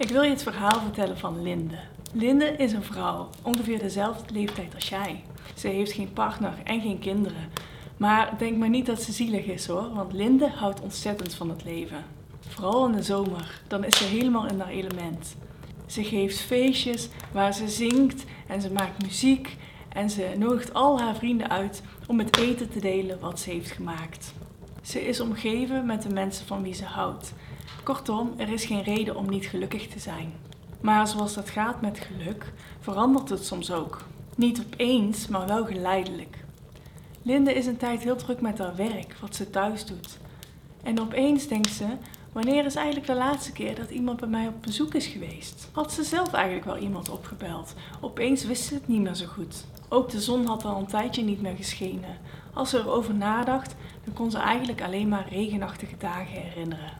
Ik wil je het verhaal vertellen van Linde. Linde is een vrouw, ongeveer dezelfde leeftijd als jij. Ze heeft geen partner en geen kinderen. Maar denk maar niet dat ze zielig is hoor, want Linde houdt ontzettend van het leven. Vooral in de zomer, dan is ze helemaal in haar element. Ze geeft feestjes waar ze zingt en ze maakt muziek en ze nodigt al haar vrienden uit om het eten te delen wat ze heeft gemaakt. Ze is omgeven met de mensen van wie ze houdt. Kortom, er is geen reden om niet gelukkig te zijn. Maar zoals dat gaat met geluk, verandert het soms ook. Niet opeens, maar wel geleidelijk. Linde is een tijd heel druk met haar werk, wat ze thuis doet. En opeens denkt ze: wanneer is eigenlijk de laatste keer dat iemand bij mij op bezoek is geweest? Had ze zelf eigenlijk wel iemand opgebeld? Opeens wist ze het niet meer zo goed. Ook de zon had al een tijdje niet meer geschenen. Als ze erover nadacht, dan kon ze eigenlijk alleen maar regenachtige dagen herinneren.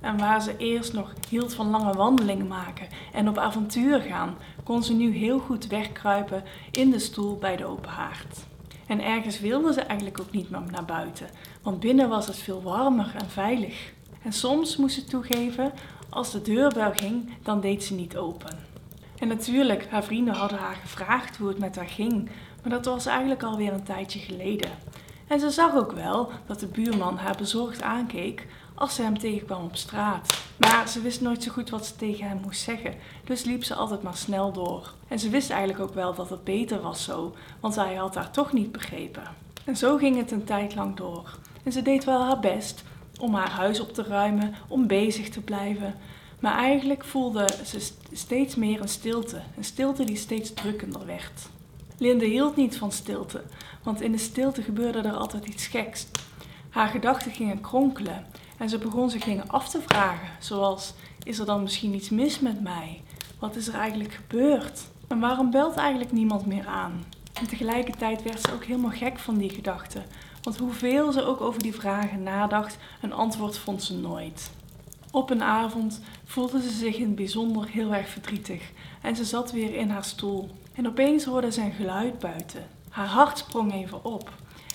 En waar ze eerst nog hield van lange wandelingen maken en op avontuur gaan, kon ze nu heel goed wegkruipen in de stoel bij de open haard. En ergens wilde ze eigenlijk ook niet meer naar buiten, want binnen was het veel warmer en veilig. En soms moest ze toegeven, als de deurbel ging, dan deed ze niet open. En natuurlijk, haar vrienden hadden haar gevraagd hoe het met haar ging, maar dat was eigenlijk alweer een tijdje geleden. En ze zag ook wel dat de buurman haar bezorgd aankeek als ze hem tegenkwam op straat. Maar ze wist nooit zo goed wat ze tegen hem moest zeggen, dus liep ze altijd maar snel door. En ze wist eigenlijk ook wel dat het beter was zo, want hij had haar toch niet begrepen. En zo ging het een tijd lang door. En ze deed wel haar best om haar huis op te ruimen, om bezig te blijven. Maar eigenlijk voelde ze steeds meer een stilte, een stilte die steeds drukkender werd. Linde hield niet van stilte, want in de stilte gebeurde er altijd iets geks. Haar gedachten gingen kronkelen en ze begon zich dingen af te vragen, zoals: Is er dan misschien iets mis met mij? Wat is er eigenlijk gebeurd? En waarom belt eigenlijk niemand meer aan? En tegelijkertijd werd ze ook helemaal gek van die gedachten, want hoeveel ze ook over die vragen nadacht, een antwoord vond ze nooit. Op een avond voelde ze zich in het bijzonder heel erg verdrietig en ze zat weer in haar stoel. En opeens hoorde ze een geluid buiten. Haar hart sprong even op.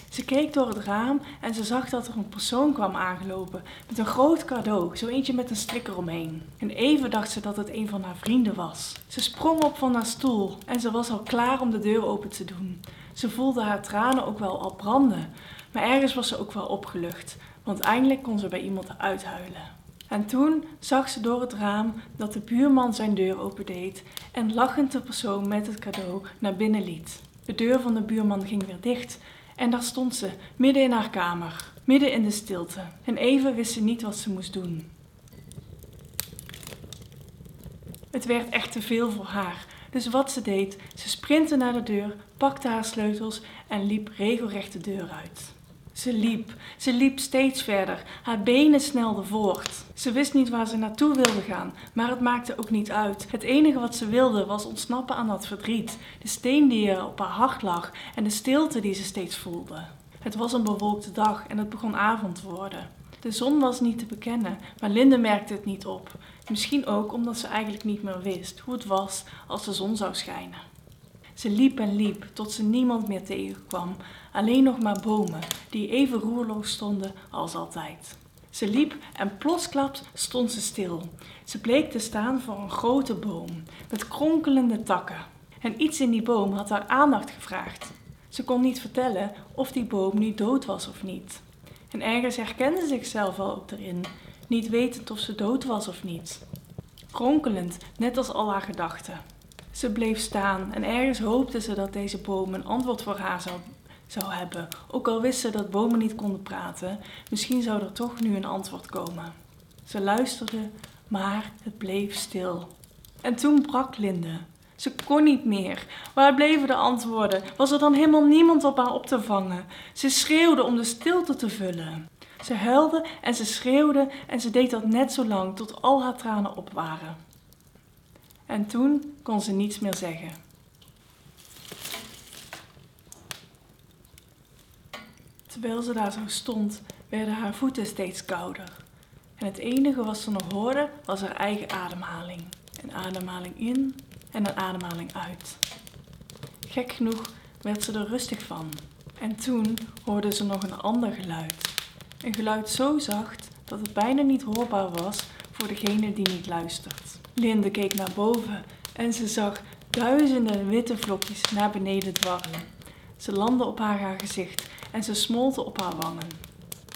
Ze keek door het raam en ze zag dat er een persoon kwam aangelopen met een groot cadeau, zo eentje met een strik eromheen. En even dacht ze dat het een van haar vrienden was. Ze sprong op van haar stoel en ze was al klaar om de deur open te doen. Ze voelde haar tranen ook wel al branden, maar ergens was ze ook wel opgelucht, want eindelijk kon ze bij iemand uithuilen. En toen zag ze door het raam dat de buurman zijn deur opendeed en lachend de persoon met het cadeau naar binnen liet. De deur van de buurman ging weer dicht en daar stond ze, midden in haar kamer, midden in de stilte. En even wist ze niet wat ze moest doen. Het werd echt te veel voor haar. Dus wat ze deed, ze sprintte naar de deur, pakte haar sleutels en liep regelrecht de deur uit. Ze liep, ze liep steeds verder. Haar benen snelden voort. Ze wist niet waar ze naartoe wilde gaan, maar het maakte ook niet uit. Het enige wat ze wilde was ontsnappen aan dat verdriet, de steen die er op haar hart lag en de stilte die ze steeds voelde. Het was een bewolkte dag en het begon avond te worden. De zon was niet te bekennen, maar Linde merkte het niet op. Misschien ook omdat ze eigenlijk niet meer wist hoe het was als de zon zou schijnen. Ze liep en liep tot ze niemand meer tegenkwam, alleen nog maar bomen die even roerloos stonden als altijd. Ze liep en plotsklaps stond ze stil. Ze bleek te staan voor een grote boom met kronkelende takken. En iets in die boom had haar aandacht gevraagd. Ze kon niet vertellen of die boom nu dood was of niet. En ergens herkende ze zichzelf al ook erin, niet wetend of ze dood was of niet. Kronkelend, net als al haar gedachten. Ze bleef staan en ergens hoopte ze dat deze boom een antwoord voor haar zou, hebben. Ook al wist ze dat bomen niet konden praten, misschien zou er toch nu een antwoord komen. Ze luisterde, maar het bleef stil. En toen brak Linde. Ze kon niet meer. Waar bleven de antwoorden? Was er dan helemaal niemand op haar op te vangen? Ze schreeuwde om de stilte te vullen. Ze huilde en ze schreeuwde en ze deed dat net zo lang tot al haar tranen op waren. En toen kon ze niets meer zeggen. Terwijl ze daar zo stond, werden haar voeten steeds kouder. En het enige wat ze nog hoorde was haar eigen ademhaling. Een ademhaling in en een ademhaling uit. Gek genoeg werd ze er rustig van. En toen hoorde ze nog een ander geluid. Een geluid zo zacht dat het bijna niet hoorbaar was voor degene die niet luistert. Linde keek naar boven en ze zag duizenden witte vlokjes naar beneden dwarrelen. Ze landden op haar gezicht en ze smolten op haar wangen.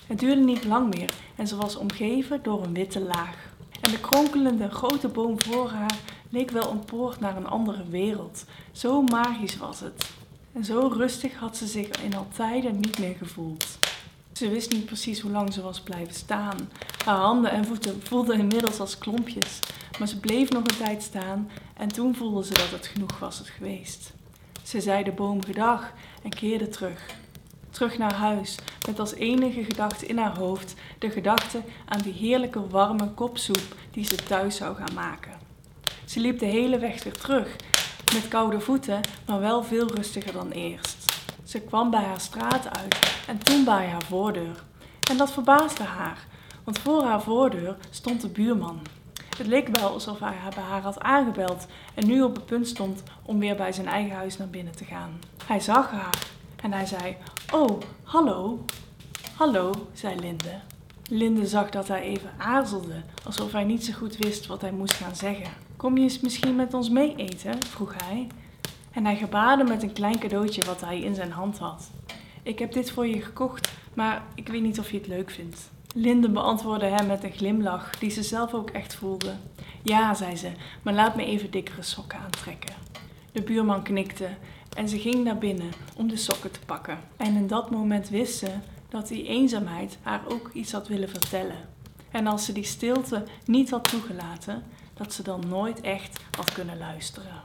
Het duurde niet lang meer en ze was omgeven door een witte laag. En de kronkelende grote boom voor haar leek wel een poort naar een andere wereld. Zo magisch was het. En zo rustig had ze zich in al tijden niet meer gevoeld. Ze wist niet precies hoe lang ze was blijven staan. Haar handen en voeten voelden inmiddels als klompjes, maar ze bleef nog een tijd staan en toen voelde ze dat het genoeg was het geweest. Ze zei de boom gedag en keerde terug. Terug naar huis, met als enige gedachte in haar hoofd de gedachte aan die heerlijke warme kopsoep die ze thuis zou gaan maken. Ze liep de hele weg weer terug, met koude voeten, maar wel veel rustiger dan eerst. Ze kwam bij haar straat uit en toen bij haar voordeur. En dat verbaasde haar, want voor haar voordeur stond de buurman. Het leek wel alsof hij bij haar had aangebeld en nu op het punt stond om weer bij zijn eigen huis naar binnen te gaan. Hij zag haar en hij zei: Oh, hallo. Hallo, zei Linde. Linde zag dat hij even aarzelde, alsof hij niet zo goed wist wat hij moest gaan zeggen. Kom je eens misschien met ons mee eten? vroeg hij. En hij gebaarde met een klein cadeautje wat hij in zijn hand had. Ik heb dit voor je gekocht, maar ik weet niet of je het leuk vindt. Linde beantwoordde hem met een glimlach die ze zelf ook echt voelde. Ja, zei ze, maar laat me even dikkere sokken aantrekken. De buurman knikte en ze ging naar binnen om de sokken te pakken. En in dat moment wist ze dat die eenzaamheid haar ook iets had willen vertellen. En als ze die stilte niet had toegelaten, dat ze dan nooit echt had kunnen luisteren.